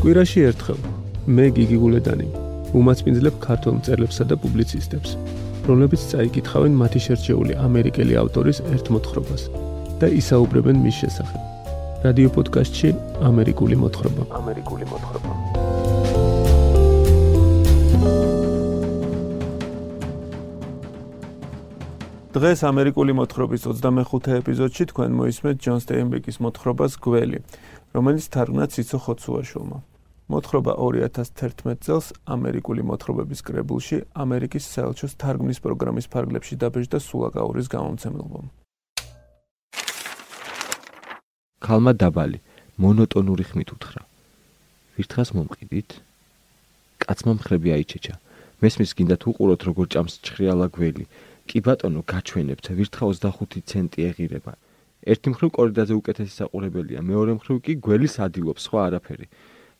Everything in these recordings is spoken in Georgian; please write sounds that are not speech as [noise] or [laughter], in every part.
კვირაში ერთხელ მე გიგი გულედანი უმაცმინძლებ ქართულ მწერლებსა და პუბლიცისტებს, რომლებიც წაიკითხავენ მათი შერჩეული ამერიკელი ავტორის ერთ მოთხრობას და ისაუბრებენ მის შესახებ. რადიო პოდკასტში ამერიკული მოთხრობა. ამერიკული მოთხრობა. დღეს ამერიკული მოთხრობის 25-ე ეპიზოდში თქვენ მოისმენთ ჯონ სტეინბეკის მოთხრობას გველი, რომელიც თარგმნა ციცო ხოცუაშვილმა. მოთხრობა 2011 წელს ამერიკული მოთხრობების კრებულში ამერიკის საელჩოს თარგმნის პროგრამის ფარგლებში დაბეჭდა სულაკაურის გამომცემლობამ. ქალმა დაბალი, მონოტონური ხმით უთხრა. ვირთხას მომყიდით? კაცმა მხრები აიჩეჩა. მესმის გინდა თუ უყუროთ როგორ ჭამს ჩხრიალა გველი. კი ბატონო, გაჩვენებთ, ვირთხა 25 ცენტი ეღირება. ერთი მხრივ კორიდაზე უკეთესი საყურებელია, მეორე მხრივ კი გველის ადილობს, სხვა არაფერი.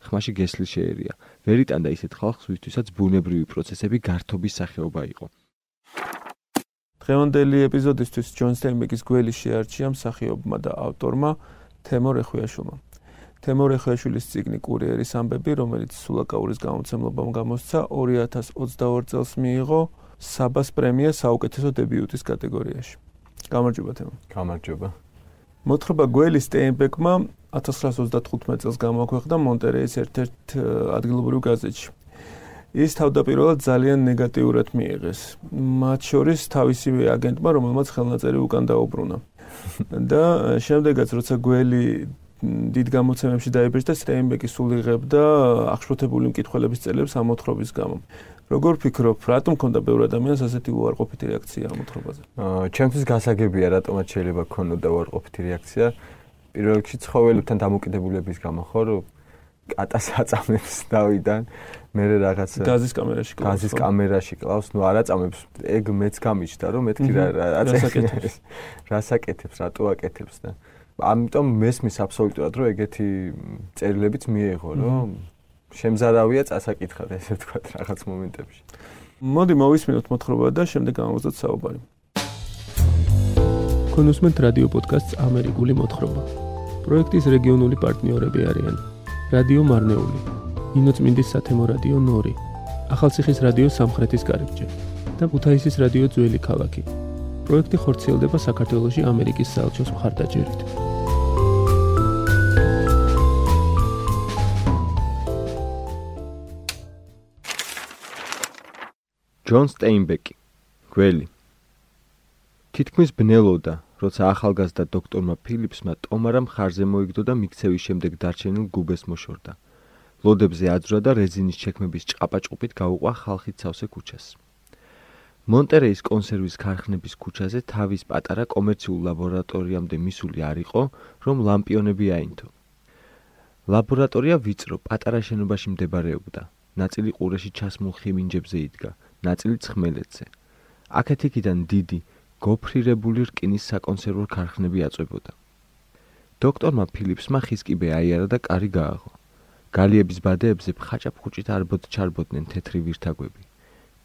ხმაში გესლი შეერია. ვერიტანდა ისეთ ხალხს, ვისთვისაც ბუნებრივი პროცესები გართობის სახეობა იყო. დღევანდელი ეპიზოდისთვის ჯონ სტენბეკის გველი შეარჩია მსახიობმა და ავტორმა თემო რეხვიაშვილმა. თემო რეხვიაშვილის ციგნი კურიერის ამბები, რომელიც სულაკაურის გამოცემლობამ გამოსცა 2022 წელს მიიღო საბას პრემია საუკეთესო დებიუტის კატეგორიაში. გამარჯობა თემო. გამარჯობა. მოთხრობა გველი სტენბეკმა 1935 წელს გამოაქვეყნა მონტერეის ერთ-ერთ ადგილობრივ გაზეთში. ის თავდაპირველად ძალიან ნეგატიურად მიიღეს. მათ შორის თავისივე აგენტმა, რომელმაც ხელნაწერი უკან დაუბრუნა. [laughs] და შემდეგაც როცა გველი დიდ გამოცემებში დაიბეჭდა, სტეინბეკი სულ იღებდა აღშფოთებული მკითხველების წელებს ამ მოთხრობის გამო. როგორ ფიქრობ, რატომ ქონდა ბევრი ადამიანს ასეთი უარყოფითი რეაქცია ამ მოთხრობაზე? აა, ჩემთვის გასაგებია, რატომაც შეიძლება ქონოდა უარყოფითი რეაქცია. პირველ რიგში ცხოველებთან დამოკიდებულების გამო ხო რომ კატას აწამებს დავიდან მე რაღაც გაზის კამერაში კლავს გაზის კამერაში კლავს ნუ არ აწამებს ეგ მეც გამიჩნდა რომ მეთქი რა რასაკეთებს რასაკეთებს რატო აკეთებს და ამიტომ მესმის აბსოლუტურად რომ ეგეთი წერილებიც მიიღო რომ შემზარავია წასაკითხად ესე ვთქვა რაღაც მომენტებში მოდი მოვისმინოთ მოთხრობა და შემდეგ გამოვზოთ საუბარი კონუსმენტ რადიო პოდკასტს ამერიკული მოთხრობა. პროექტის რეგიონული პარტნიორები არიან: რადიო მარნეული, ინოცმინდის სათემო რადიო ნორი, ახალციხის რადიო სამხრეთის კარიბჭე და ქუთაისის რადიო ძველი ქალაქი. პროექტი ხორციელდება საქართველოსი ამერიკის საელჩოს მხარდაჭერით. ჯონ სტეინბეკი გველი თითქმის ბნელოდა, როცა ახალგაზრდა დოქტორმა ფილიპსმა ტომარა მხარზე მოიგდო და მიქცევის შემდეგ დარჩენილ გუბეს მოშორდა. ლოდებზე აძრა და რეზინის ჩექმების ჭყაპაჭყუპით გაუყვა ხალხით სავსე ქუჩას. მონტერეის კონსერვის ქარხნების ქუჩაზე თავის პატარა კომერციულ ლაბორატორიამდე მისული არ იყო, რომ ლამპიონები აინთო. ლაბორატორია ვიწრო, პატარა შენობაში მდებარეობდა. ნაწილი ყურეში ჩასმულ ხიმინჯებზე იდგა, ნაწილი ცხმელეთზე. აქეთ-იქიდან დიდი გოფრირებული რკინის საკონსერვო ქარხნები აწვებოდა. დოქტორმა ფილიპსმა ხის კიბე აიარა და კარი გააღო. გალიების ბადეებზე ფხაჭაფხუჭით არბოდ ჩარბოდნენ თეთრი ვირთაგვები.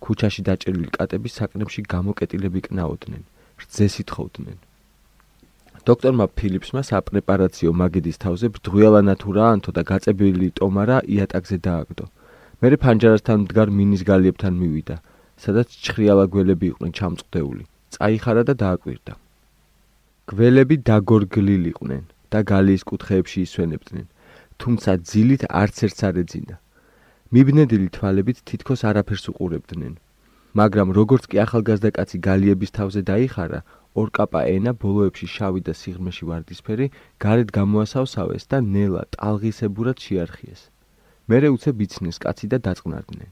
ქუჩაში დაჭერილი კატები საკნებში გამოკეტილები კნაოდნენ, რძეს ითხოვდნენ. დოქტორმა ფილიპსმა საპრეპარაციო მაგიდის თავზე ბრძღიალანათ ურაანთო და გაწებილი ტომარა იატაკზე დააგდო. მერე ფანჯარასთან მდგარ მინის გალიებთან მივიდა, სადაც ჩხრიალა გველები იყვნენ ჩამწყვდეული. წაიხარა და დააკვირდა. გველები დაგორგლილიყვნენ და გალის კუთხეებში ისვენებდნენ, თუმცა ძილით არც ერთს არ ეძინა. მიბნედილი თვალებით თითქოს არაფერს უყურებდნენ. მაგრამ როგორც კი ახალგაზრდა კაცი გალიების თავზე დაიხარა, ორკაპა ენა ბოლოებში შავი და სიღრმეში ვარდისფერი გარეთ გამოასავსავეს და ნელა ტალღისებურად შეარხიეს. მერე უცებ იცნეს კაცი და დაწყნარდნენ.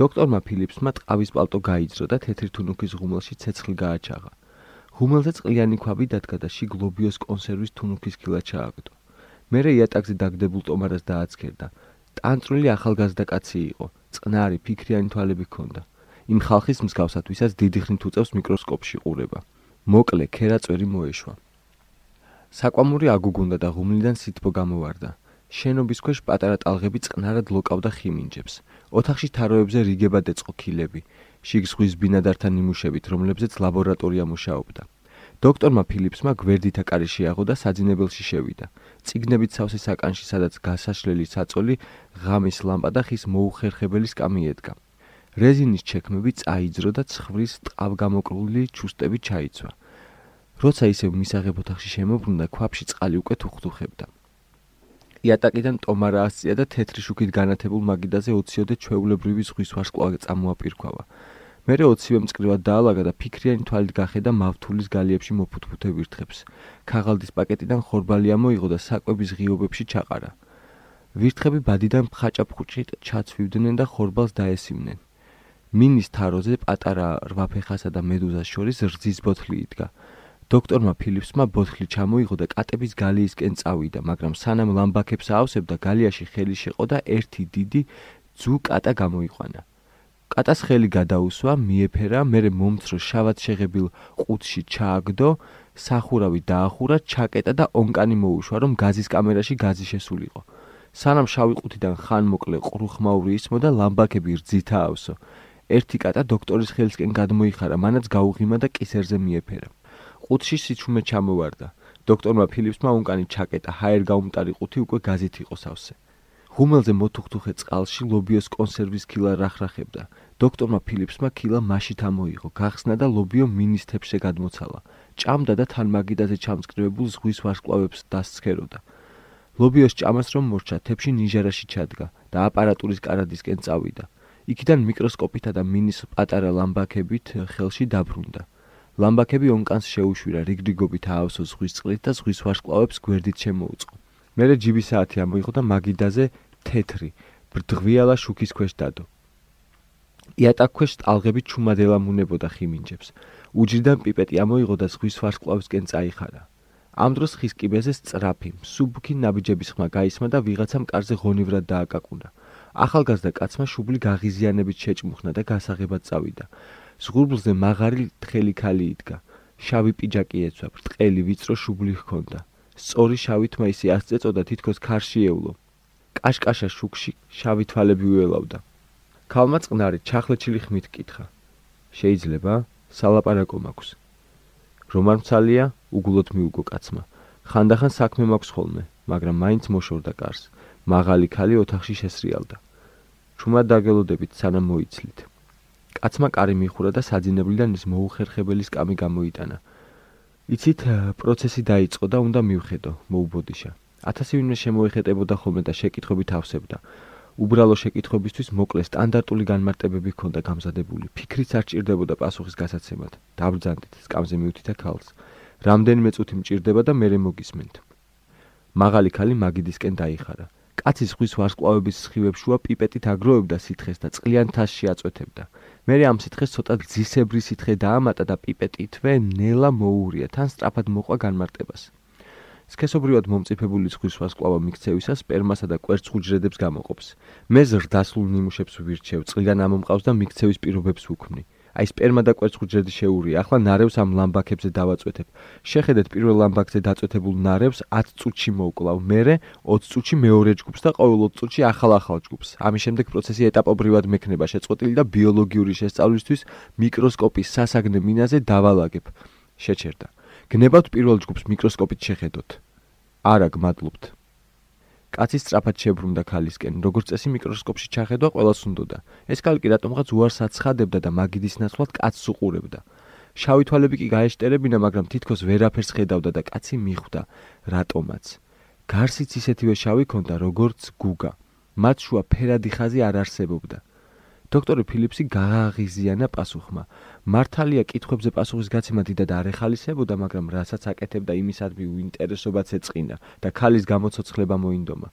დოქტორმა ფილიპსმა ტყავის პალტო გაიძრო და თეთრი თუნუქის ღუმელში ცეცხლი გააჩაღა. ღუმელზე წყლიანი ქვაბი დადგა და შიგ ლობიოს კონსერვის თუნუქის ქილა ჩააგდო. მერე იატაკზე დაგდებულ ტომარას დააცქერდა. ტანწრული ახალგაზრდა კაცი იყო, წყნარი ფიქრიანი თვალები ჰქონდა. იმ ხალხის მსგავსად, ვისაც დიდი ხნით უწევს მიკროსკოპში ყურება. მოკლე, ქერაწვერი მოეშვა. საკვამური აგუგუნდა და ღუმლიდან სითბო გამოვარდა. შენობის ქვეშ პატარა ტალღები წყნარად ლოკავდა ხიმინჯებს. ოთახში თაროებზე რიგებად ეწყო ქილები, შიგ ზღვის ბინადართან იმუშებით, რომლებზეც ლაბორატორია მუშაობდა. დოქტორმა ფილიპსმა გვერდითა კარი შეაღო და საძინებელში შევიდა. ციგნებით სავსე საკანში, სადაც გასაშლელი საწოლი, ღამის ლამპა და ხის მოუხერხებელი სკამი ედგა. რეზინის ჩექმები წაიძრო და ცხვრის ტყავგამოკლული ჩუსტები ჩაიცვა. როცა ისევ მისაღებ ოთახში შემოbrunდა, ქვაფში წყალი უკვე თუხთუხებდა. იატაკიდან ტომარა ასწია და თეთრი შუქით განათებულ მაგიდაზე ოციოდე ჩვეულებრივი ზღვის ვარსკვლავი წამოაპირქვა. მერე ოცივე მწკრივად დაალაგა და ფიქრიანი თვალით გახედა მავთულის გალიებში მოფუთფუთე ვირთხებს. ქაღალდის პაკეტიდან ხორბალი ამოიღო და საკვების ღიობებში ჩაყარა. ვირთხები ბადიდან ხაჭაფხუჭით ჩაცვივდნენ და ხორბალს დაესიმნენ. მინის თაროზე პატარა რვაფეხასა და მედუზას შორის რძის ბოთლი იდგა. დოქტორმა ფილიპსმა ბოთლი ჩამოიღო და კატების გალიისკენ წავიდა, მაგრამ სანამ ლამბაქებს აავსებდა, გალიაში ხელი შეყო და ერთი დიდი ძუ კატა გამოიყვანა. კატას ხელი გადაუსვა, მიეფერა, მერე მომცრო შავად შეღებილ ყუთში ჩააგდო, სახურავი დაახურა, ჩაკეტა და ონკანი მოუშვა, რომ გაზის კამერაში გაზი შესულიყო. სანამ შავი ყუთიდან ხან მოკლე ყრუხმაური ისმოდა, ლამბაქები რძითა ავსო. ერთი კატა დოქტორის ხელისკენ გადმოიხარა, მანაც გაუღიმა და კისერზე მიეფერა. ყუთში სიჩუმე ჩამოვარდა. დოქტორმა ფილიპსმა ონკანი ჩაკეტა, ჰაერ გაუმტარი ყუთი უკვე გაზით იყო სავსე. ღუმელზე მოთუხთუხე წყალში ლობიოს კონსერვის კილა რახრახებდა. დოქტორმა ფილიპსმა კილა მაშით ამოიღო, გახსნა და ლობიო მინის თეფშე გადმოცალა. ჭამდა და თან მაგიდაზე ჩამწკრივებულ ზღვის ვარსკვლავებს დასცქეროდა. ლობიოს ჭამას რომ მორჩა, თეფში ნიჟარაში ჩადგა და აპარატურის კარადისკენ წავიდა. იქიდან მიკროსკოპითა და მინის პატარა ლამბაქებით ხელში დაბრუნდა. ლამბაქები ონკანს შეუშვირა რიგრიგობით აავსო ზღვის წყლით და ზღვის ვარსკვლავებს გვერდით შემოუწყო. მერე ჯიბი საათი ამოიღო და მაგიდაზე თეთრი ბრდღვიალა შუქის ქვეშ დადო. იატაკ ქვეშ ტალღები ჩუმადელამუნებოდა ხიმინჯებს. უჯრიდან პიპეტი ამოიღო და ზღვის ვარსკვლავისკენ წაიხარა. ამ დროს ხის კიბეზე სწრაფი, სუბუქი ნაბიჯების ხმა გაისმა და ვიღაცამ კარზე ღონივრად დააკაკუნა. ახალგაზრდა კაცმა შუბლი გაღიზიანებით შეჭმუხნა და გასაღებად წავიდა. ზღურბლზე მაღარი თხელი ქალი იდგა. შავი პიჯაკი ეცვა, ბრტყელი ვიწრო შუბლი ჰქონდა. სწორი შავი თმა ისე ასწეწოდა თითქოს ქარში ეულო. კაშკაშა შუქში შავი თვალები უელავდა. ქალმა წყნარი ჩახლეჩილი ხმით კითხა. შეიძლება სალაპარაკო მაქვს. რომ არ მცალია, უგულოდ მიუგო კაცმა. ხანდახან საქმე მაქვს ხოლმე, მაგრამ მაინც მოშორდა კარს. მაღალი ქალი ოთახში შესრიალდა. ჩუმად დაგელოდებით სანამ მოიცლით. კაცმა კარი მიხურა და საძინებლიდან ის მოუხერხებელი სკამი გამოიტანა. იცით, პროცესი დაიწყო და უნდა მივხედო, მოუბოდიშა. ათასი ვინმე შემოეხეტებოდა ხოლმე და შეკითხვებით ავსებდა. უბრალო შეკითხვებისთვის მოკლე სტანდარტული განმარტებები ჰქონდა გამზადებული. ფიქრიც არ ჭირდებოდა პასუხის გასაცემად. დაბრძანდით, სკამზე მივთითა ქალს. რამდენიმე წუთი მჭირდება და მე მოგისმენთ. მაღალი ქალი მაგიდისკენ დაიხარა. კაცი ზღვის ვარსკვლავების სხივებს შუა პიპეტით აგროვებდა სითხეს და წყლიან თასში აწვეთებდა. მე ამ სითხეს ცოტა გზისებრი სითხე დაამატა და პიპეტითვე ნელა მოურია თან სწრაფად მოყვა განმარტებას. სქესობრივად მომწიფებული ზღვის ვარსკვლავა მიქცევისას სპერმასა და კვერცხ უჯრედებს გამოყოფს. მე ზრდასლულ ნიმუშებს ვირჩევ, წყლიდან ამომყავს და მიქცევის პირობებს ვუქმნი. აი სპერმა და კვერცხუჯრედი შეურია. ახლა ნარევს ამ ლამბაქებზე დავაწვეთებ. შეხედეთ პირველ ლამბაქზე დაწვეთებულ ნარევს 10 წუთში მოუკლავ. მერე 20 წუთში მეორე ჯგუფს და ყოველ 20 წუთში ახალ-ახალ ჯგუფს. ამის შემდეგ პროცესი ეტაპობრივად მექნება შეწყვეტილი და ბიოლოგიური შესწავლისთვის მიკროსკოპის სასაგნე მინაზე დავალაგებ. შეჩერდა. გნებავთ პირველ ჯგუფს მიკროსკოპით შეხედოთ. არა, გმადლობთ. კაცი სწრაფად შებრუნდა ქალისკენ. როგორც წესი მიკროსკოპში ჩახედვა ყოველს უნდოდა. ეს კალი კი რატომღაც უარს აცხადებდა და მაგიდის ნაცვლად კაცს უყურებდა. შავი თვალები კი გაეშტერებინა, მაგრამ თითქოს ვერაფერს ხედავდა და კაცი მიხვდა, რატომაც. გარსიც ისეთივე შავი ქონდა, როგორც გუგა. მათ შუა ფერადი ხაზი არ არსებობდა. დოქტორი ფილიპსი გააღიზიანა პასუხმა. მართალია კითხვებზე პასუხის გაცემა დიდად არ ეხალისებოდა, მაგრამ რასაც აკეთებდა იმისადმი უინტერესობაც ეწყინა და ქალის გამოცოცხლება მოინდომა.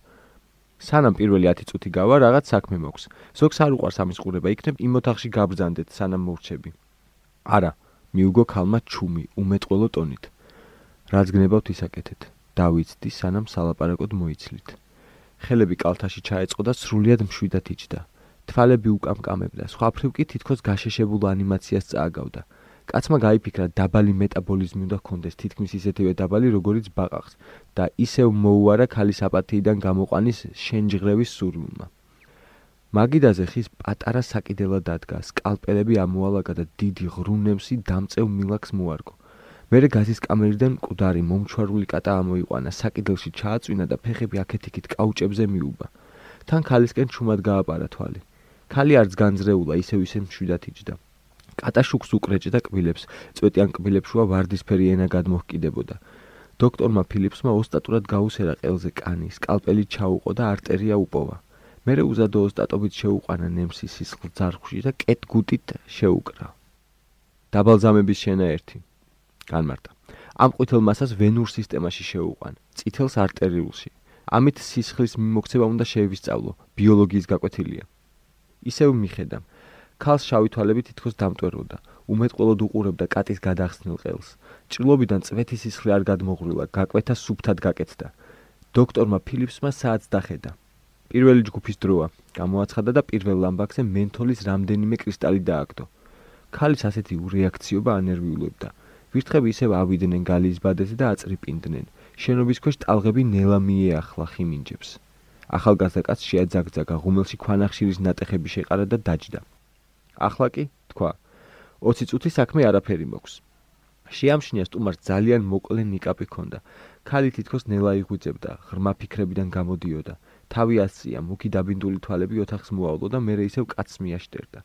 სანამ პირველი 10 წუთი გავა, რაღაც საქმე მოქვს. ზოგს არ უყარს ამის ყურება, იქნებ იმ ოთახში გაბრძანდეთ, სანამ მოვრჩები. არა, მიუგო ქალმა ჩუმი, უმეტყველო ტონით. რაც გნებავთ ისაკეთეთ. დავიცდი, სანამ სალაპარაკოდ მოიცლით. ხელები კალთაში ჩაეწყო და სრულიად მშვიდად იჯდა. თვალები უკამკამებდა, სხვა ფრივ კი თითქოს გაშეშებულ ანიმაციას წააგავდა. კაცმა გაიფიქრა, დაბალი მეტაბოლიზმი უნდა ჰქონდეს, თითქმის ისეთივე დაბალი, როგორიც ბაყაყს და ისევ მოუარა ქალის აპათიიდან გამოყვანის შენჯღრევის სურვილმა. მაგიდაზე ხის პატარა საკიდელა დადგა, სკალპელები ამოალაგა და დიდი ღრუნემსი დამწევ მილაქს მოარგო. მერე გაზის კამერიდან მკვდარი მომჩვარული კატა ამოიყვანა, საკიდელში ჩააწვინა და ფეხები აქეთ-იქით კაუჭებზე მიუბა. თან ქალისკენ ჩუმად გააპარა თვალი. ქალი არც განძრეულა, ისევ ისე მშვიდად იჯდა. კატა შუქს უკრეჭდა კბილებს, წვეტიან კბილებს შუა ვარდისფერი ენა გადმოჰკიდებოდა. დოქტორმა ფილიპსმა ოსტატურად გაუსერა ყელზე კანი, სკალპელი ჩაუყო და არტერია უპოვა. მერე უზადო ოსტატობით შეუყანა ნემსის სისხლ ძარღვში და კეტგუტით შეუკრა. დაბალზამების შენაერთი განმარტა. ამ ყვითელ მასას ვენურ სისტემაში შეუყვან, წითელს არტერიულში. ამით სისხლის მიმოქცევა უნდა შეევისწავლო, ბიოლოგიის გაკვეთილია. ისევ მიხედა. ქალს შავი თვალები თითქოს დამტვეროდა, უმეტყველოდ უყურებდა კატის გადახსნილ ყელს. ჭრილობიდან წვეთი სისხლი არ გადმოღრილა, გაკვეთა სუფთად გაკეთდა. დოქტორმა ფილიპსმა საათს დახედა. პირველი ჯგუფის დროა, გამოაცხადა და პირველ ლამბაქზე მენთოლის რამდენიმე კრისტალი დააგდო. ქალის ასეთი რეაქციობა ანერვიულებდა. ვირთხები ისევ ავიდნენ გალის ბადეზე და აწრიპინდნენ. შენობის ქვეშ ტალღები ნელა მიეახლა ხიმინჯებს. ახალგაზრდა კაცს შეაძაგძაგა, ღუმელში ქვანახშირის ნატეხები შეყარა და დაჯდა. ახლა კი, თქვა, 20 წუთი საქმე არაფერი მოქვს. შეამშნია სტუმარს ძალიან მოკლე ნიკაპი ჰქონდა. ქალი თითქოს ნელა იღვიძებდა, ღრმა ფიქრებიდან გამოდიოდა. თავი ასწია, მუქი დაბინდული თვალები ოთახს მოავლო და მე ისევ კაცს მიაშტერდა.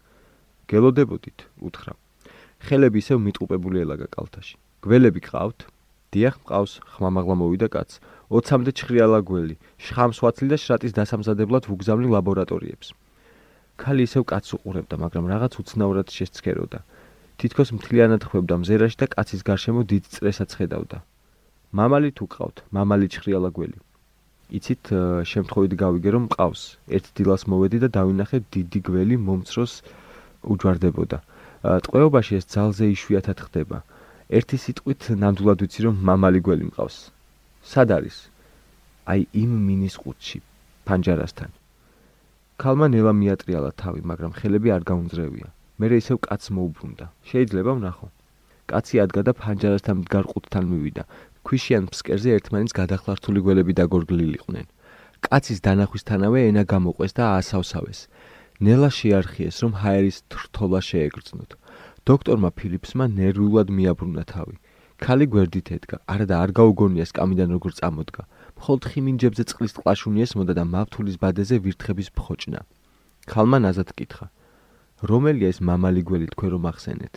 გელოდებოდით, უთხრა. ხელები ისევ მიტყუპებული ელაგა კალთაში. გველები ყავთ? დიახ, ყავს, ხმამაღლა მოვიდა კაც. 20-მდე ჩხრიალა გველი, შხამს ვაცლი და შრატის დასამზადებლად ვუგზავნი ლაბორატორიებს. ქალი ისევ კაცს უყურებდა, მაგრამ რაღაც უცნაურად შეცქეროდა. თითქოს მთლიანად ხვებდა მზერაში და კაცის გარშემო დიდ წრესაც ხედავდა. მამალი თუ ყავთ, მამალი ჩხრიალა გველი. იცით, შემთხვევით გავიგე რომ ყავს. ერთ დილას მოვედი და დავინახე დიდი გველი მომცროს უჯვარდებოდა. ტყვეობაში ეს ძალზე იშვიათად ხდება. ერთი სიტყვით ნამდვილად ვიცი რომ მამალი გველი მყავს. სად არის? აი იმ მინის ყუთში, ფანჯარასთან. ქალმა ნელა მიატრიალა თავი, მაგრამ ხელები არ გაუნძრევია. მე ისევ კაცს მოუბრუნდა. შეიძლება ვნახო. კაცი ადგა და ფანჯარასთან მდგარ ყუთთან მივიდა. ქვიშიან ფსკერზე ერთმანეთს გადახლართული გველები დაგორგლილიყვნენ. კაცის დანახვისთანავე ენა გამოყვეს და აასავსავეს. ნელა შეარხიეს, რომ ჰაერის თრთოლა შეეგრძნოთ. დოქტორმა ფილიპსმა ნერვულად მიაბრუნა თავი. ქალი გვერდით ედგა, არა და არ გაუგონია სკამიდან როგორ წამოდგა. მხოლოდ ხიმინჯებზე წყლის ტყაშუნი ესმოდა და მავთულის ბადეზე ვირთხების ფხოჭნა. ქალმა ნაზად კითხა: რომელია ეს მამალი გველი თქვენ რომ ახსენეთ?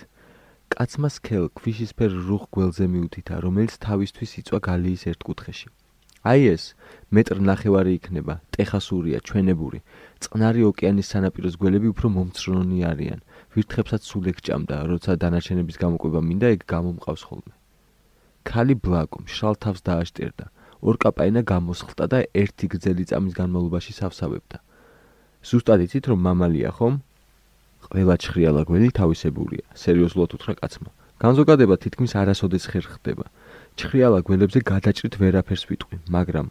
კაცმა სქელ ქვიშისფერ რუხ გველზე მიუთითა, რომელიც თავისთვის იწვა გალიის ერთ კუთხეში. აი ეს მეტრ ნახევარი იქნება, ტეხასურია, ჩვენებური. წყნარი ოკეანის სანაპიროს გველები უფრო მომცრონი არიან. ვირთხებსაც სულ ეგ ჭამდა, როცა დანარჩენების გამოყვება მინდა, ეგ გამომყავს ხოლმე. ქალი ბლაკო მშრალ თავს დააშტერდა. ორკაპაინა გამოსხლტა და ერთი გრძელი წამის განმავლობაში სავსავებდა. ზუსტად იცით რომ მამალია ხომ? ყველა ჩხრიალა გველი თავისებურია, სერიოზულად უთხრა კაცმა. განზოგადება თითქმის არასოდეს ხერ ხდება. ჩხრიალა გველებზე გადაჭრით ვერაფერს ვიტყვი, მაგრამ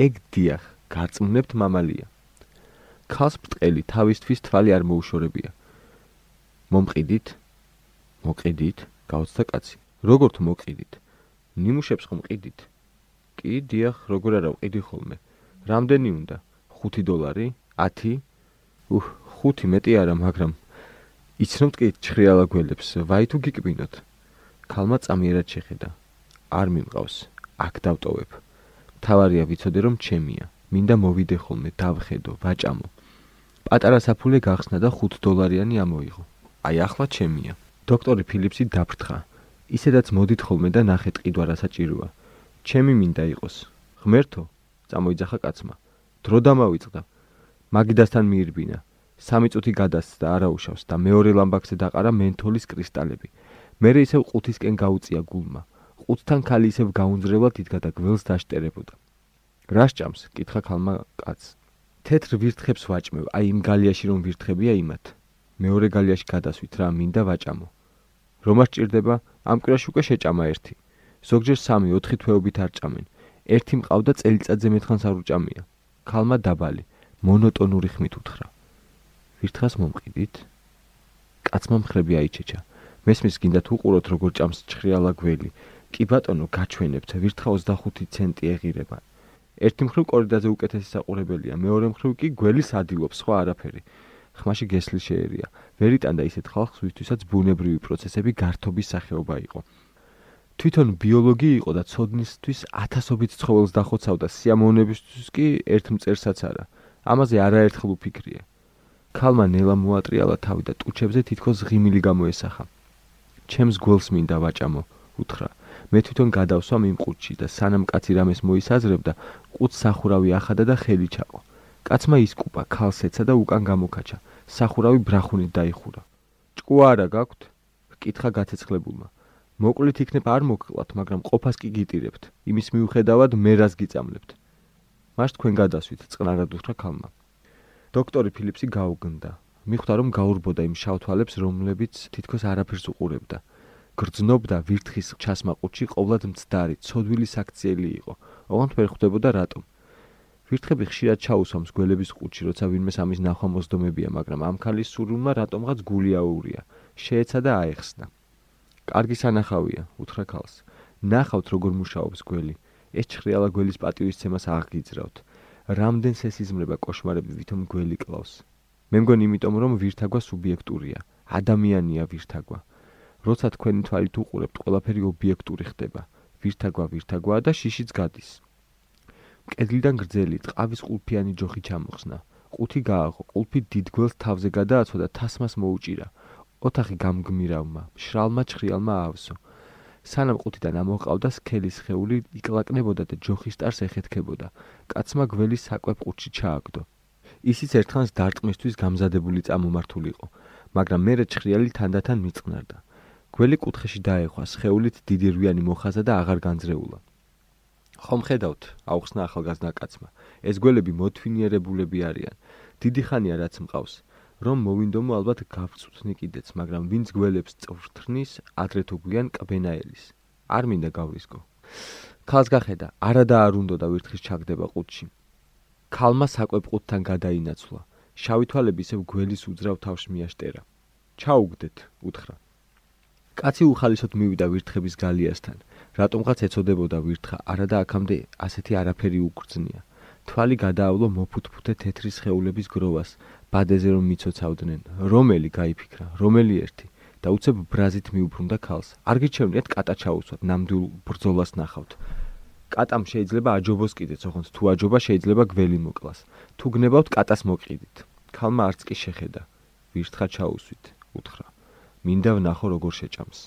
ეგ დიახ, გაწმუნებთ მამალია. ქალს ბრტყელი თავისთვის თვალი არ მოუშორებია. მომყიდით? მოყიდით? გაუცდა კაცი. როგორ თუ მოყიდით? ნიმუშებს ხომ ყიდით? კი, დიახ, როგორ არა ვყიდი ხოლმე. რამდენი უნდა? 5 დოლარი? 10? უჰ, 5 მეტი არა, მაგრამ იცნობთ კი ჩხრიალა გველებს, ვაი თუ გიკბინოთ. ქალმა წამიერად შეხედა. არ მიმყავს. აქ დავტოვებ. თავარია ვიცოდე რომ ჩემია. მინდა მოვიდე ხოლმე, დავხედო, ვაჭამო. პატარა საფულე გახსნა და 5 დოლარიანი ამოიღო. აი ახლა ჩემია. დოქტორი ფილიპსი დაფრთხა. ისედაც მოდით ხოლმე და ნახეთ ყიდვა რა საჭიროა. ჩემი მინდა იყოს. ღმერთო, წამოიძახა კაცმა. დრო დამავიწყდა. მაგიდასთან მიირბინა. სამი წუთი გადასცდა არაუშავს და მეორე ლამბაქზე დაყარა მენთოლის კრისტალები. მერე ისევ ყუთისკენ გაუწია გულმა. ყუთთან ქალი ისევ გაუნძრევლად იდგა და გველს დაშტერებოდა. რა სჭამს? კითხა ქალმა კაცს. თეთრ ვირთხებს ვაჭმევ, აი იმ გალიაში რომ ვირთხებია იმათ. მეორე გალიაში გადასვით რა მინდა ვაჭამო. რომა სჭირდება? ამ კვირაში უკვე შეჭამა ერთი. ზოგჯერ 3-4 თვეობით არ ჭამენ. ერთი მყავდა წელიწადზე მეთხანს არ უჭამია. ქალმა დაბალი, მონოტონური ხმით უთხრა. ვირთხას მომყიდით? კაცმა მხრები აიჩეჩა. მესმის გინდა თუ უყუროთ როგორ ჭამს ჩხრიალა გველი. კი ბატონო, გაჩვენებთ, ვირთხა 25 ცენტი ეღირება. ერთი მხრივ კორიდაზე უკეთესი საყურებელია, მეორე მხრივ კი გველი სადილობს, სხვა არაფერი. ხმაში გესლი შეერია. ვერიტანდა ისეთ ხალხს, ვისთვისაც ბუნებრივი პროცესები გართობის სახეობა იყო. თვითონ ბიოლოგი იყო და ცოდნისთვის ათასობით ცხოველს დახოცავდა სიამოვნებისთვის კი ერთ მწერსაც არა. ამაზე არაერთხელ უფიქრია. ქალმა ნელა მოატრიალა თავი და ტუჩებზე თითქოს ღიმილი გამოესახა. ჩემს გველს მინდა ვაჭამო, უთხრა. მე თვითონ გადავსვა იმ ყუთში და სანამ კაცი რამეს მოისაზრებდა, ყუთს სახურავი ახადა და ხელი ჩაყო. კაცმა ისკუპა, ქალს ეცა და უკან გამოკაჩა. სახურავი ბრახუნით დაიხურა. ჭკუა არა გაქვთ? კითხა გაცეცხლებულმა. მოკლით იქნებ არ მოგკლათ, მაგრამ ყოფას კი გიტირებთ. იმის მიუხედავად მე რას გიწამლებთ? მას თქვენ გადასვით, წყნარად უთხრა ქალმა. დოქტორი ფილიპსი გაუგნდა. მიხვდა რომ გაურბოდა იმ შავთვალებს, რომლებიც თითქოს არაფერს უყურებდა. გრძნობდა ვირთხის ჩასმაყუთში ყოვლად მცდარი, ცოდვილი საქციელი იყო. ოღონდ ვერ ხვდებოდა რატომ. ვირთხები ხშირად ჩაუსვამს გველების ყუთში, როცა ვინმე სამის ნახვა მოსდომებია, მაგრამ ამ ქალის სურვილმა რატომღაც გული აურია. შეეცა და აეხსნა. კარგი სანახავია, უთხრა ქალს. ნახავთ როგორ მუშაობს გველი. ეს ჩხრიალა გველის პატივისცემას აღგიძრავთ. რამდენ სესიზმრება კოშმარები ვითომ გველი კლავს. მე მგონი იმიტომ რომ ვირთაგვა სუბიექტურია. ადამიანია ვირთაგვა. როცა თქვენი თვალით უყურებთ, ყველაფერი ობიექტური ხდება. ვირთაგვა ვირთაგვაა და შიშიც გადის. კედლიდან გრძელი ტყავის ყულფიანი ჯოხი ჩამოხსნა. ყუთი გააღო, ყულფი დიდგველს თავზე გადააცვა და თასმას მოუჭირა. ოთახი გამგმირავმა, შრალმა ჩხრიალმა აავსო. სანამ ყუთიდან ამოყავდა სქელის ხეული, იკლაკნებოდა და ჯოხის ტარს ეხეთქებოდა. კაცმა გველი საკვებ ყუთში ჩააგდო. ისიც ერთხანს დარტყმისთვის გამზადებული წამომართულიყო, მაგრამ მერე ჩხრიალი თანდათან მიწყნარდა. გველი კუთხეში დაეხვა, სხეულით დიდი რვიანი მოხაზა და აღარ განძრეულა. ხომ ხედავთ, აუხსნა ახალგაზრდა კაცმა. ეს გველები მოთვინიერებულები არიან. დიდი ხანია რაც მყავს. რომ მოვინდომო ალბათ გავწუთნი კიდეც, მაგრამ ვინც გველებს წვრთნის, ადრე თუ გვიან კბენაელის. არ მინდა გავრისკო. ქალს გახედა, არადა არ უნდა და ვირთხის ჩაგდება ყუთში. ქალმა საკვებ ყუთთან გადაინაცვლა. შავი თვალები ისევ გველის უძრავ თავში მიაშტერა. ჩაუგდეთ, უთხრა. კაცი უხალისოდ მივიდა ვირთხების გალიასთან. რატომღაც ეწოდებოდა ვირთხა, არადა აქამდე ასეთი არაფერი უგრძნია. თვალი გადაავლო მოფუთფუთე თეთრი სხეულების გროვას, ბადეზე რომ მიცოცავდნენ. რომელი გაიფიქრა, რომელი ერთი და უცებ ბრაზით მიუბრუნდა ქალს. არ გიჩვენიათ კატა ჩაუსვათ, ნამდვილ ბრძოლას ნახავთ. კატამ შეიძლება აჯობოს კიდეც, ოღონდ თუ აჯობა შეიძლება გველი მოკლას. თუ გნებავთ კატას მოყიდით. ქალმა არც კი შეხედა. ვირთხა ჩაუსვით, უთხრა. მინდა ვნახო როგორ შეჭამს.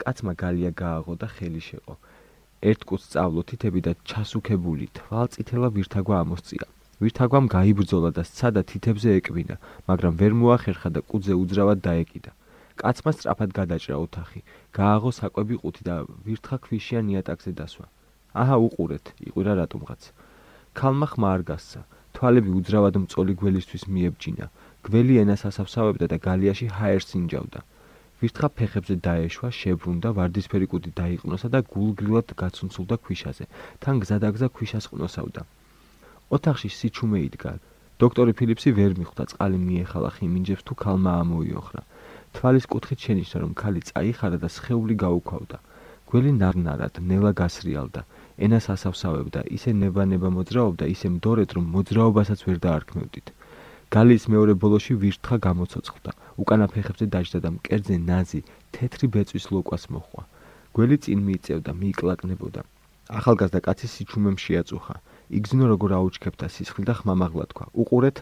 კაცმა გალია გააღო და ხელი შეყო. ერთ კუც წავლო თითები და ჩასუქებული თვალწითელა ვირთაგვა ამოსწია. ვირთაგვამ გაიბრძოლა და სცადა თითებზე ეკბინა, მაგრამ ვერ მოახერხა და კუძზე უძრავად დაეკიდა. კაცმა სწრაფად გადაჭრა ოთახი, გააღო საკვები ყუთი და ვირთხა ქვიშიან იატაკზე დასვა. აჰა უყურეთ, იყვირა რატომღაც. ქალმა ხმა არ გასცა, თვალები უძრავად მწოლი გველისთვის მიებჯინა. გველი ენას ასაფსავებდა და გალიაში ჰაერს ინჯავდა. ვირთხა ფეხებზე დაეშვა, შებრუნდა, ვარდისფერი კუდი დაიყნოსა და გულგრილად გაცუნცულდა ქვიშაზე. თან გზადაგზა ქვიშას ყნოსავდა. ოთახში სიჩუმე იდგა. დოქტორი ფილიპსი ვერ მიხვდა წყალი მიეხალა ხიმინჯებს თუ ქალმა ამოიოხრა. თვალის კუთხით შენიშნა რომ ქალი წაიხარა და სხეული გაუქვავდა. გველი ნარნარად ნელა გასრიალდა. ენას ასავსავებდა, ისე ნება-ნება მოძრაობდა, ისე მდორეთ რომ მოძრაობასაც ვერ დაარქმევდით. გალის მეორე ბოლოში ვირთხა გამოცოცხლდა. უკანა ფეხებზე დაჯდა და მკერდზე ნაზი თეთრი ბეწვის ლოკვას მოხვა. გველი წინ მიიწევდა, მიიკლაკნებოდა. ახალგაზრდა კაცი სიჩუმემ შეაწუხა. იგზნო როგორ აუჩქებდა სისხლი და ხმამაღლა თქვა. უყურეთ,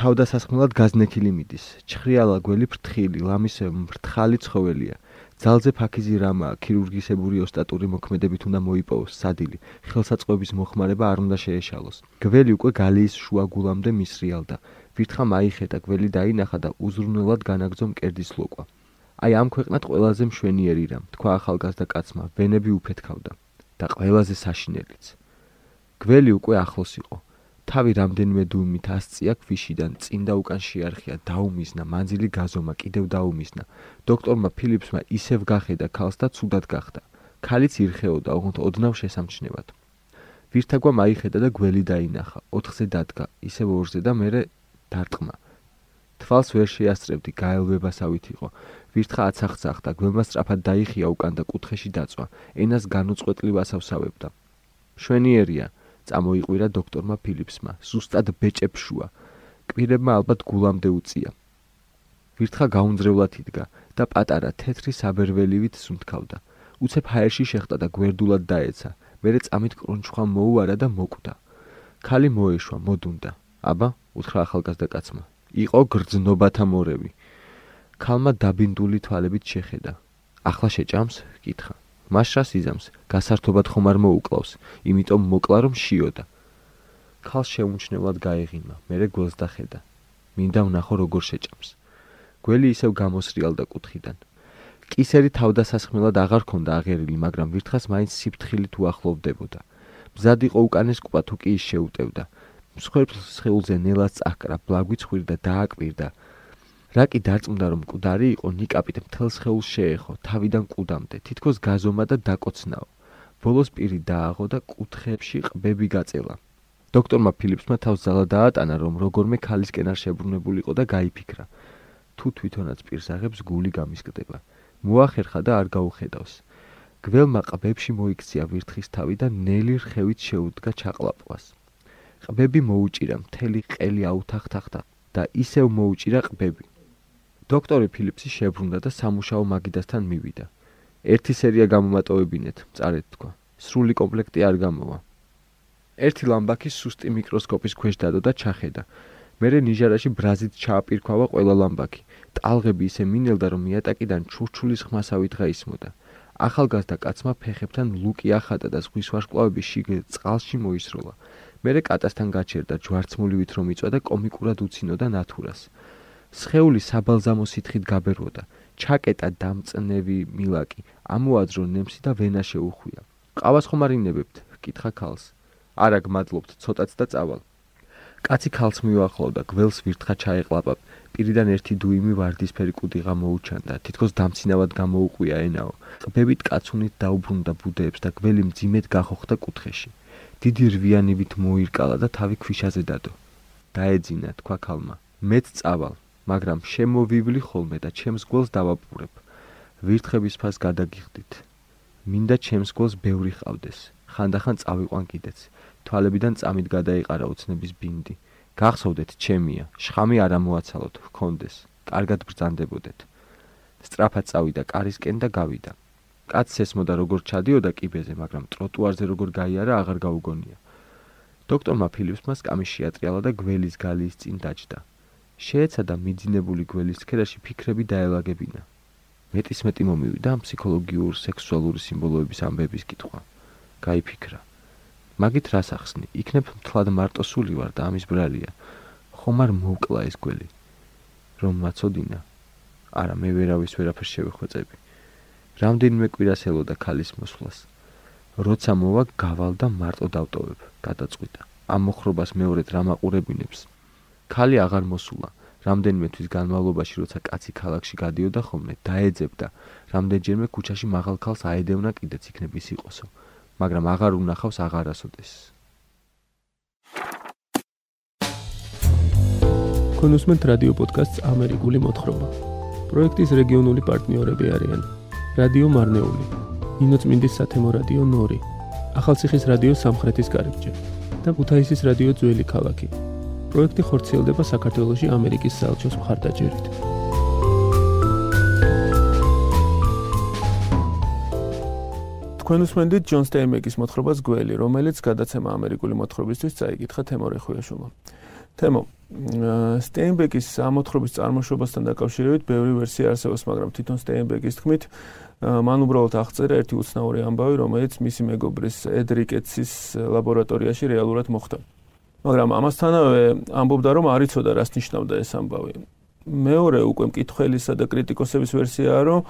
თავდასასხმელად გაზნექილი მიდის. ჩხრიალა გველი ფრთხილი, ლამისე მრთხალი ცხოველია. ძალზე ფაქიზი რამა, ქირურგისებური ოსტატური მოქმედებით უნდა მოიპოვოს სადილი. ხელსაწყოების მოხმარება არ უნდა შეეშალოს. გველი უკვე გალიის შუა გულამდე მისრიალდა. ვირთხა მაიხეტა გველი დაინახა და უზრუნველად განაგზო მკერდის ლოკვა. აი ამ ქვეყნად ყველაზე მშვენიერი რამ, თქვა ახალგაზრდა კაცმა, ვენები უფეთქავდა და ყველაზე საშინელიც. გველი უკვე ახლოს იყო. თავი რამდენიმე დუმით ასწია ქვიშიდან, წინ და უკან შეარხია, დაუმიზნა, მანძილი გაზომა, კიდევ დაუმიზნა. დოქტორმა ფილიპსმა ისევ გახედა ქალს და ცუდად გახდა. ქალიც ირხეოდა, ოღონდ ოდნავ შესამჩნევად. ვირთაგვა მაიხედა და გველი დაინახა. ოთხზე დადგა, ისევ ორზე და მერე დარტყმა. თვალს ვერ შეასწრებდი, გაელვებასავით იყო. ვირთხა აცახცახდა, გველმა სწრაფად დაიხია უკან და კუთხეში დაწვა. ენას განუწყვეტლივ ასავსავებდა. შვენიერია, წამოიყვირა დოქტორმა ფილიპსმა. ზუსტად ბეჭებშუა. კვირებმა ალბათ გულამდე უწია. ვირთხა გაუნძრევლად იდგა და პატარა თეთრი საბერველივით სუნთქავდა. უცებ ჰაერში შეხტა და გვერდულად დაეცა. მერე წამით კრონჩხვა მოუარა და მოკვდა. ქალი მოეშვა, მოდუნდა. აბა, უთხრა ახალგაზრდა კაცმა. იყო გრძნობათა მორევი. ქალმა დაბინდული თვალებით შეხედა. ახლა შეჭამს? კითხა. მაშრას იზამს, გასართობად ხომ არ მოუკლავს, იმიტომ მოკლა რომ შიოდა. ქალ შეუმჩნევლად გაეღიმა, მერე გველს დახედა. მინდა ვნახო როგორ შეჭამს. გველი ისევ გამოსრიალდა კუთხიდან. კისერი თავდასასხმელად აღარ ქონდა აღერილი, მაგრამ ვირთხას მაინც სიფთხილით უახლოვდებოდა. მზად იყო უკანეს კვა თუ კი ის შეუტევდა. მსხვერპლს ხელზე ნელას წაკრა, ბლაგვი ცხვირდა და დააკვირდა. რაკი დარწმუნდა რომ მკვდარი იყო ნიკაპით მთელს ხელს შეეხო თავიდან კუდამდე თითქოს გაზომა და დაკოცნაო. ბოლოს პირი დააღო და კუთხეებში ყბები გაწელა. დოქტორმა ფილიპსმა თავს ზალა დაატანა რომ როგორმე ქალისკენ არ შებრუნებულიყო და გაიფიქრა. თუ თვითონაც პირს აღებს გული გამისკდება. მოახერხა და არ გაუხედავს. გველმა ყბებში მოიქცია ვირთხის თავი და ნელი რხევით შეუდგა ჩაყლაპყვას ყბები მოუჭირა მთელი ყელი აუთახთახთა და ისევ მოუჭირა ყბები დოქტორი ფილიპსი შებრუნდა და სამუშაო მაგიდასთან მივიდა. ერთი სერია გამომატოვებინეთ, წარეთ თქვა. სრული კომპლექტი არ გამოვა. ერთი ლამბაკი სუსტი მიკროსკოპის ქვეშ დადო და ჩახედა. მერე ნიჟარაში ბრაზით ჩააპირქვავა ყველა ლამბაკი. ტალღები ისე მინელდა რომ მიატაკიდან ჩურჩულის ხმასავით გაისმოდა. ახალგაზრდა კაცმა ფეხებთან ლუკი ახატა და ზღვის ვარსკვლავები შიგ წყალში მოისროლა. მერე კატასთან გაჩერდა ჯვარცმულივით რომ იწვა და კომიკურად უცინოდა ნათურას. სხეული საბალზამო სითხით გაბერვოდა. ჩაკეტა დამწნევი მილაკი, ამოაძრო ნემსი და ვენა შეუხვია. ყავას ხომ არინებებთ? კითხა ქალს. არა გმადლობთ, ცოტაც და წავალ. კაცი ქალს მიუახლოვდა, გველს ვირთხა ჩაეყლაპა. პირიდან ერთი დუიმი ვარდისფერი კუდიღა მოუჩანდა, თითქოს დამცინავად გამოუყვია ენაო. ყბებით კაცუნით დაუბრუნდა ბუდეებს და გველი მძიმედ გახოხდა კუთხეში. დიდი რვიანივით მოირკალა და თავი ქვიშაზე დადო. დაეძინა, თქვა ქალმა. მეც წავალ. მაგრამ შემოვივლი ხოლმე და ჩემს გველს დავაპურებ. ვირთხების ფას გადაგიხდით. მინდა ჩემს გველს ბევრი ყავდეს. ხანდახან წავიყვან კიდეც. თვალებიდან წამით გადაიყარა უცნების ბინდი. გახსოვდეთ, ჩემია, შხამი არ ამოაცალოთ, გქონდეს. კარგად ბრძანდებოდეთ. სტრაფად წავიდა კარისკენ და გავიდა. კაცს ესმოდა როგორ ჩადიოდა კიბეზე, მაგრამ ტროტუარზე როგორ გაიარა აღარ გაუგონია. დოქტორმა ფილიპსმა სკამი შეატრიალა და გველის გალის წინ დაჯდა. შეეცადა მიძინებული გველის ქერაში ფიქრები დაელაგებინა. მეტის მეტი მომივიდა ფსიქოლოგიურ სექსუალური სიმბოლოების ამბების კითხვა. გაიფიქრა. მაგით რას ახსნი? იქნებ თლად მარტო სული ვარ და ამის ბრალია. ხომ არ მოვკლა ეს გველი? რომ მაწოდინა. არა, მე ვერავის ვერაფერს შევეხვეწები. რამდენიმე კვირას ელოდა ქალის მოსვლას. როცა მოვა, გავალ და მარტო დავტოვებ, გადაწყვიტა. ამ მოხრობას მეორედ რა მაყურებინებს? ქალი აღარ მოსულა. რამდენიმე თვის განმავლობაში, როცა კაცი ქალაქში გადიოდა ხოლმე, დაეძებდა. რამდენჯერმე ქუჩაში მაღალ ქალს აედევნა კიდეც იქნებ ის იყოსო, მაგრამ აღარ უნახავს აღარასოდეს. კონუსმენტ რადიო პოდკასტს ამერიკული მოთხრობა. პროექტის რეგიონული პარტნიორები არიან: რადიო მარნეული, ინოცმინდის სათემო რადიო ნორი, ახალციხის რადიო სამხრეთის კარიბჭე და ქუთაისის რადიო ძველი ქალაქი. პროექტი ხორციელდება საქართველოსი ამერიკის საელჩოს მხარდაჭერით. თქვენ უსმენთ ჯონ სტეინბეკის მოთხრობას გველი, რომელიც გადაცემა ამერიკული მოთხრობისთვის წაიკითხა თემო რეხუიაშვილმა. თემო სტეინბეკის ამოთხრობის წარმოშობასთან დაკავშირებით ბევრი ვერსია არსებობს, მაგრამ თვითონ სტეინბეკის თქმით, მან უბრალოდ აღწერა ერთი უცნაური ამბავი, რომელიც მისი მეგობრის ედრიკეცის ლაბორატორიაში რეალურად მოხდა. მაგრამ ამასთანავე ამბობდა რომ არ იცოდა რას ნიშნავდა ეს ამბავი. მეორე უკვე მკითხველისა და კრიტიკოსების ვერსიაა რომ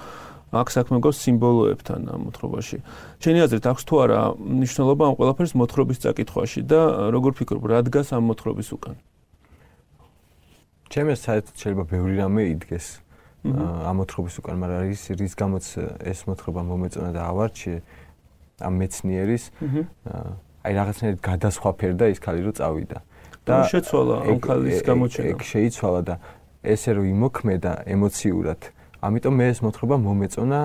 აქ საქმე გოს სიმბოლოებთან ამ მოთხრობაში. შენი აზრით აქვს თუ არა ნიშნულობა ამ ყველაფერს მოთხრობის წაკითხვაში და როგორ ფიქრობ რა დგას ამ მოთხრობის უკან? ჩემს საერთოდ შეიძლება ბევრი რამე იდგეს. ამ მოთხრობის უკან, მაგრამ ის რის გამოც ეს მოთხრობა მომეწონა და ავარჩიე ამ მეცნიერის აი რაღაცნაირად გადასხვაფერდა ის ქალი რო წავიდა. და შეცვალა ამ ქალის გამოჩენა. ეგ შეიცვალა და ესე რომ იმოქმედა ემოციურად ამიტომ მე ეს მოთხრობა მომეწონა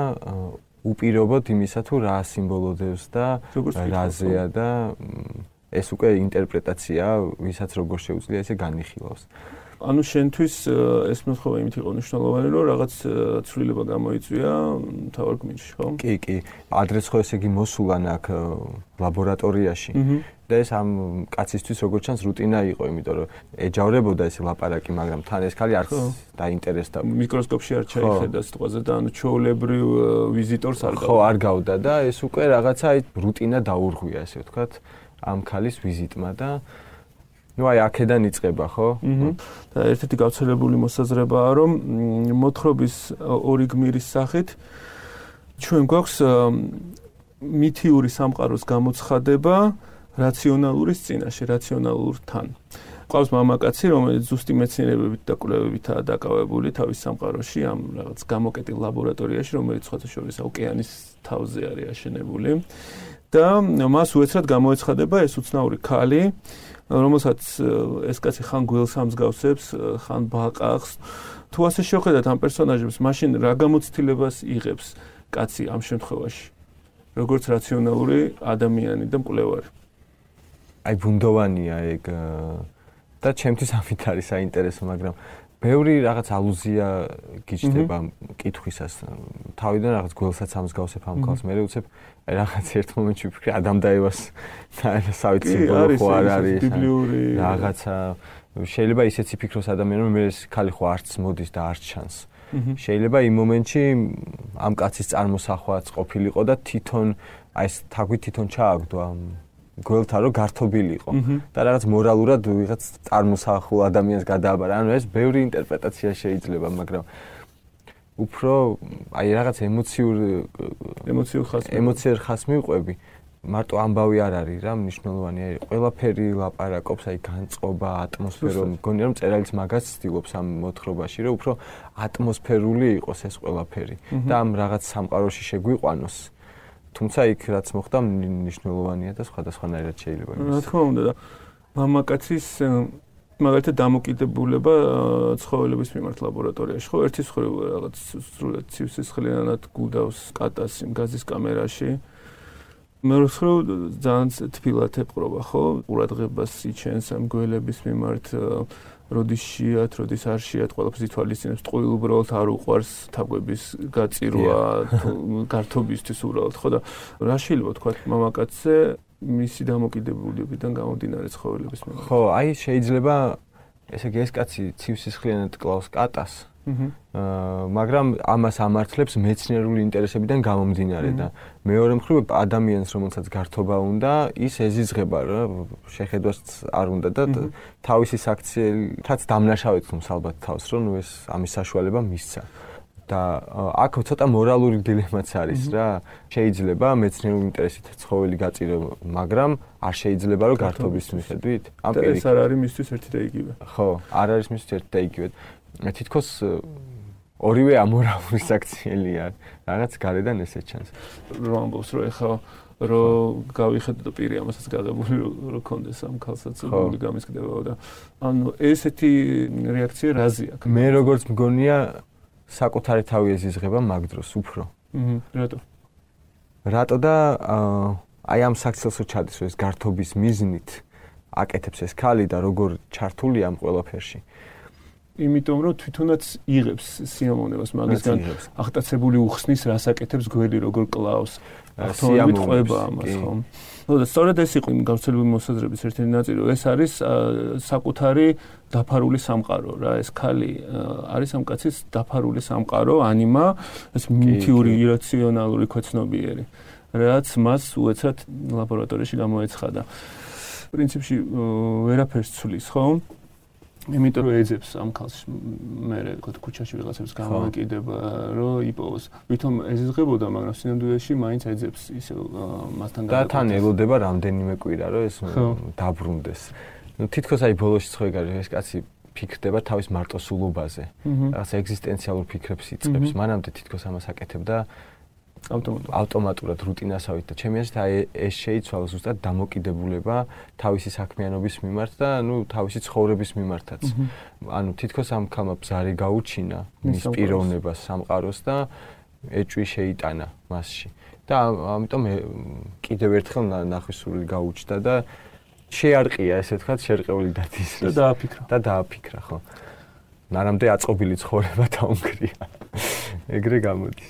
უპირობოდ იმისა თუ რა სიმბოლოდებს და რაზეა და ეს უკვე ინტერპრეტაცია ვისაც როგორ შეუძლია ესე განიხილავს ანუ შენთვის ეს მოთხოვა იმით იყო მნიშვნელოვანი, რომ რაღაც ცვლილება გამოიწვია თავარ გმირში, ხო? კი, კი. ადრეს ხო ესე იგი მოსულან აქ ლაბორატორიაში. და ეს ამ კაცისთვის როგორც ჩანს რუტინა იყო, იმიტომ რომ ეჯავრებოდა ეს ლაპარაკი, მაგრამ თან ეს ხალი არც დაინტერესდა. მიკროსკოპში არ ჩაიხედა სიტყვაზე და ანუ ჩოულებრივ ვიზიტორს არ გავდა. ხო, არ გავდა და ეს უკვე რაღაცა აი რუტინა დაურღვია, ესე ვთქვათ, ამ ქალის ვიზიტმა და ну აი აქედან იწება ხო? და ერთ-ერთი გავრცელებული მოსაზრებაა რომ მოთხრობის ორი გმირის სახით ჩვენ გვაქვს მითიური სამყაროს გამოცხადება რაციონალურის წინაშე, რაციონალურთან. ყავს მამაკაცი, რომელიც ზუსტი მეცნიერებებით და კვლევებითაა დაკავებული თავის სამყაროში, ამ რაღაც გამოკეტილ ლაბორატორიაში, რომელიც სხვათა შორის ოკეანის თავზე არის აშენებული. და მას უეცრად გამოეცხადება ეს უცნაური ქალი, რომელსაც ეს კაცი ხან გველს ამსგავსებს, ხან ბაყახს. თუ ასე შეხედათ ამ პერსონაჟებს, მაშინ რა გამოცდილებას იღებს კაცი ამ შემთხვევაში? როგორც რაციონალური ადამიანი და მკვლევარი. აი ბუნდოვანია ეგ და ჩემთვის ამით არის საინტერესო, მაგრამ ბევრი რაღაც ალუზია გიჩნდება კითხვისას. თავიდან რაღაც გველსაც ამსგავსებ ამ ქალს, მე უცებ რაღაც ერთ მომენტში ვფიქრე ადამ და ევას საერთოდ ხო არ არის ბიბლიური რაღაცა. შეიძლება ისეც იფიქროს ადამიანი რომ მე ეს ქალი ხო არც მოდის და არც ჩანს. შეიძლება იმ მომენტში ამ კაცის წარმოსახვაც ყოფილიყო და თვითონ აი ეს თაგვი თვითონ ჩააგდო ამ გველთან რომ გართობილიყო და რაღაც მორალურად ვიღაც წარმოსახულ ადამიანს გადააბარა. ანუ ეს ბევრი ინტერპრეტაცია შეიძლება, მაგრამ უფრო აი რაღაც ემოციურ ემოციურ ხასმი ემოციურ ხასმი ვყვები. მარტო ამბავი არ არის რა, მნიშვნელოვანია. ყველაფერი ლაპარაკობს, აი განწყობა, ატმოსფერო, მგონია რომ წერალიც მაგას ცდილობს ამ მოთხრობაში, რომ უფრო ატმოსფერული იყოს ეს ყველაფერი და ამ რაღაც სამყაროში შეგვიყვანოს. თუმცა იქ რაც მოხდა მნიშვნელოვანია და სხვადასხვანაირად შეიძლება იყოს. რა თქმა უნდა და მამაკაცის მაგალითად დამოკიდებულება ცხოველების მიმართ ლაბორატორიაში. ხო ერთის ხრი რაღაც სრულად ცივსისხლიანად გუდავს კატას იმ გაზის კამერაში. მეორე ხრი ძალიან თბილად ეპყრობა ხო? ყურადღებას იჩენს ამ გველების მიმართ როდის შეათ, როდის არ შეათ, ყველაფერს ითვალისწინებს, ტყუილ უბრალოდ არ უყვარს თაგვების გაწირვა გართობისთვის უბრალოდ, ხო და რა შეიძლება თქვა მამაკაცზე მისი დამოკიდებულებიდან გამომდინარე ცხოველების მიმართ. ხო, აი შეიძლება ესე იგი ეს კაცი ცივსისხლიანად კლავს კატას. აა მაგრამ ამას ამართლებს მეცნიერული ინტერესებიდან გამომდინარე და მეორე მხრივ ადამიანს რომელსაც გართობა უნდა ის ეზიზღება რა შეხედვას არ უნდა და თავისი საქციელთაც დამნაშავედ თუმს ალბათ თავს რომ ეს ამის საშუალება მისცა. და აქ ცოტა მორალური დილემაც არის რა. შეიძლება მეცნიერული ინტერესით ცხოველი გაწირო მაგრამ არ შეიძლება რომ გართობის მიხედვით. ამ პირიქით ეს არ არის მისთვის ერთი და იგივე. ხო არ არის მისთვის ერთი და იგივე თითქოს ორივე ამორალური [laughs] საქციელია. რაღაც გარედან ესე ჩანს. რომ ამბობს რომ ეხა რომ გავიხედო პირი ამასაც გაღებული რომ კონდეს ამ ქალსაც გული გამისკდება და ანუ ესეთი რეაქცია რაზეა მე როგორც მგონია საკუთარი თავი ეზიზღება მაგ დროს უფრო. აჰა რატო? რატო და აი ამ საქციელსო ჩადის ეს გართობის მიზნით აკეთებს ეს ქალი და როგორ ჩართულია ამ ყველაფერში იმიტომ რომ თვითონაც იღებს სიამოვნებას მაგისგან აღტაცებული უხსნის რასაკეთებს გველი როგორ კლავს სიამოვნებით ყვება ამას ხო? ნუ და სწორედ ეს იყო იმ გავრცელებული მოსაზრების ერთ-ერთი ნაწილი ეს არის საკუთარი დაფარული სამყარო რა ეს ქალი არის ამ კაცის დაფარული სამყარო ანიმა ეს მითიური ირაციონალური ქვეცნობიერი რაც მას უეცად ლაბორატორიაში გამოეცხადა. პრინციპში ვერაფერს ცulis ხო იმიტომ რომ ეძებს ამ ქალს მე რა ქუჩაში ვიღაცებს გამოვეკიდება რომ იპოვოს. ვითომ ეზიზღებოდა მაგრამ სინამდვილეში მაინც ეძებს ისე მასთან და თან ელოდება რამდენიმე კვირა რომ ეს დაბრუნდეს. ну თითქოს აი ბოლოში ხო ეგარი ეს კაცი ფიქრდება თავის მარტოსულობაზე. რაღაც ეგზისტენციალურ ფიქრებს იწყებს მანამდე თითქოს ამას აკეთებდა ავტომატურად. ავტომატურად რუტინასავით და ჩემი აზრით აი ეს შეიცვალა ზუსტად დამოკიდებულება თავისი საქმიანობის მიმართ და ნუ თავისი ცხოვრების მიმართაც. ანუ თითქოს ამ ქალმა ბზარი გაუჩინა მის პიროვნებას სამყაროს და ეჭვი შეიტანა მასში. და ამიტომ კიდევ ერთხელ ნახვისული გაუჩნდა და შეარყია ესე ვთქვათ შერყეული დათის. და დააფიქრა. და დააფიქრა ხო. ნარამდე აწყობილი ცხოვრება დაუნგრია. [laughs] ეგრე გამოდის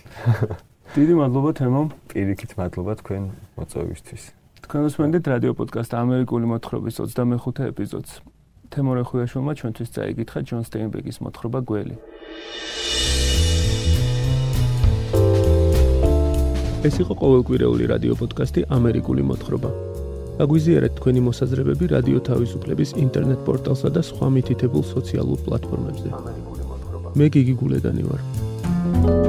დიდი მადლობა თემო. პირიქით მადლობა თქვენ მოწვევისთვის. თქვენ უსმენთ რადიო პოდკასტ ამერიკული მოთხრობის 25 ეპიზოდს. თემო რეხუიაშვილმა ჩვენთვის წაიგითხა ჯონ სტეინბეკის მოთხრობა გველი. ეს იყო ყოველკვირეული რადიო პოდკასტი ამერიკული მოთხრობა. აგვიზიარეთ თქვენი მოსაზრებები რადიო თავისუფლების ინტერნეტ პორტალსა და სხვა მითითებულ სოციალურ პლატფორმებზე. მე გიგი გულედანი ვარ.